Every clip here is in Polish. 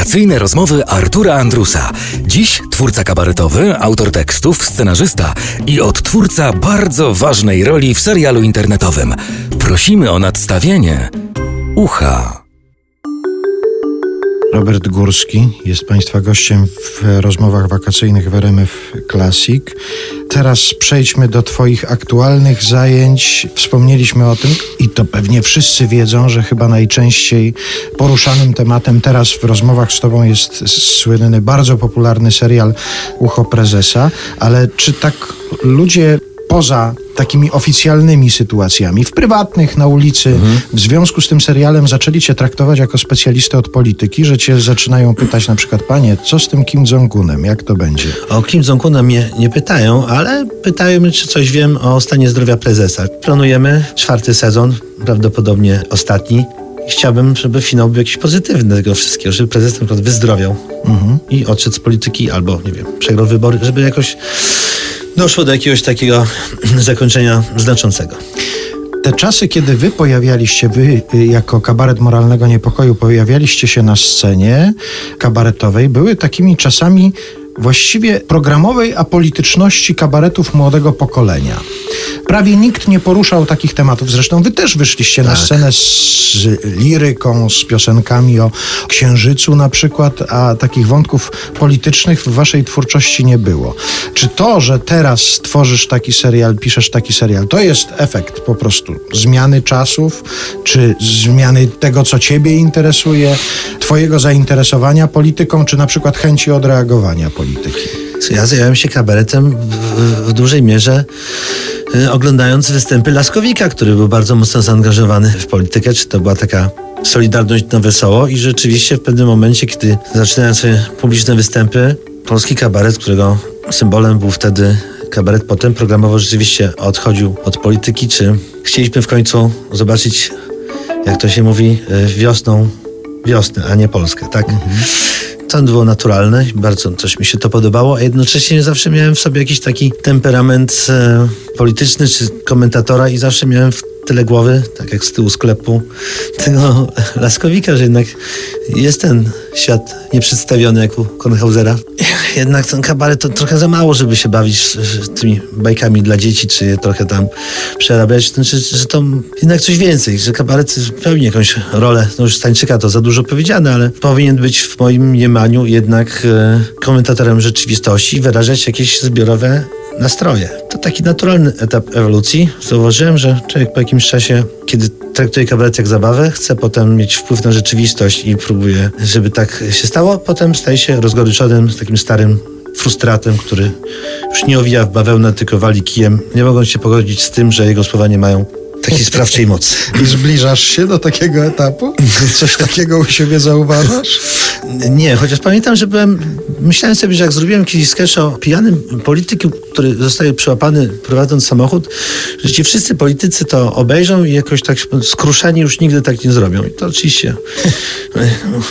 Wakacyjne rozmowy Artura Andrusa. Dziś twórca kabaretowy, autor tekstów, scenarzysta i odtwórca bardzo ważnej roli w serialu internetowym. Prosimy o nadstawienie ucha. Robert Górski jest Państwa gościem w rozmowach wakacyjnych w RMF Classic. Teraz przejdźmy do Twoich aktualnych zajęć. Wspomnieliśmy o tym i to pewnie wszyscy wiedzą, że chyba najczęściej poruszanym tematem teraz w rozmowach z Tobą jest słynny, bardzo popularny serial Ucho Prezesa. Ale czy tak ludzie poza takimi oficjalnymi sytuacjami, w prywatnych, na ulicy, mhm. w związku z tym serialem zaczęli cię traktować jako specjalistę od polityki, że cię zaczynają pytać na przykład, panie, co z tym Kim Jong-unem, jak to będzie? O Kim Jong-una mnie nie pytają, ale pytają mnie, czy coś wiem o stanie zdrowia prezesa. Planujemy czwarty sezon, prawdopodobnie ostatni. Chciałbym, żeby finał był jakiś pozytywny tego wszystkiego, żeby prezes na przykład wyzdrowiał mhm. i odszedł z polityki albo, nie wiem, przegrał wybory, żeby jakoś doszło do jakiegoś takiego zakończenia znaczącego. Te czasy, kiedy wy pojawialiście, wy y, jako kabaret moralnego niepokoju, pojawialiście się na scenie kabaretowej, były takimi czasami właściwie programowej apolityczności kabaretów młodego pokolenia. Prawie nikt nie poruszał takich tematów. Zresztą wy też wyszliście tak. na scenę z liryką, z piosenkami o księżycu na przykład, a takich wątków politycznych w waszej twórczości nie było. Czy to, że teraz tworzysz taki serial, piszesz taki serial, to jest efekt po prostu zmiany czasów, czy zmiany tego, co ciebie interesuje, twojego zainteresowania polityką, czy na przykład chęci odreagowania polityki? Ja zająłem się kabaretem w, w dużej mierze y, oglądając występy Laskowika, który był bardzo mocno zaangażowany w politykę, czy to była taka solidarność na wesoło? I rzeczywiście w pewnym momencie, kiedy zaczynałem sobie publiczne występy, polski kabaret, którego symbolem był wtedy kabaret potem programowo rzeczywiście odchodził od polityki, czy chcieliśmy w końcu zobaczyć, jak to się mówi, y, wiosną wiosnę, a nie Polskę, tak? Mhm to było naturalne, bardzo mi się to podobało, a jednocześnie zawsze miałem w sobie jakiś taki temperament e, polityczny czy komentatora i zawsze miałem w tyle głowy, tak jak z tyłu sklepu, tego Laskowika, że jednak jest ten świat nieprzedstawiony jak u Kornhausera. Jednak ten kabaret to trochę za mało, żeby się bawić tymi bajkami dla dzieci, czy je trochę tam przerabiać, znaczy, że to jednak coś więcej, że kabaret pełni jakąś rolę, no już Stańczyka to za dużo powiedziane, ale powinien być w moim mniemaniu jednak e, komentatorem rzeczywistości wyrażać jakieś zbiorowe nastroje. To taki naturalny etap ewolucji. Zauważyłem, że człowiek po jakimś czasie, kiedy traktuje kabaret jak zabawę, chce potem mieć wpływ na rzeczywistość i próbuje, żeby tak się stało. Potem staje się rozgoryczonym, takim starym frustratem, który już nie owija w bawełnę, tylko wali kijem. Nie mogą się pogodzić z tym, że jego słowa nie mają takiej sprawczej mocy. I zbliżasz się do takiego etapu? Coś takiego u siebie zauważasz? Nie, chociaż pamiętam, że byłem, myślałem sobie, że jak zrobiłem jakiś sketch o pijanym polityku, który zostaje przyłapany prowadząc samochód, że ci wszyscy politycy to obejrzą i jakoś tak skruszeni już nigdy tak nie zrobią. I to oczywiście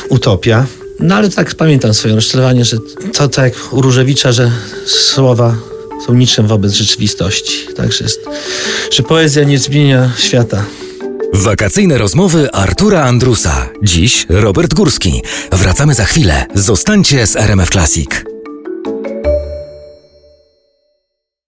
utopia. No ale tak pamiętam swoje rozczarowanie, że to tak jak u Różewicza, że słowa są niczym wobec rzeczywistości. Także jest, że poezja nie zmienia świata. Wakacyjne rozmowy Artura Andrusa. Dziś Robert Górski. Wracamy za chwilę. Zostańcie z RMF Classic.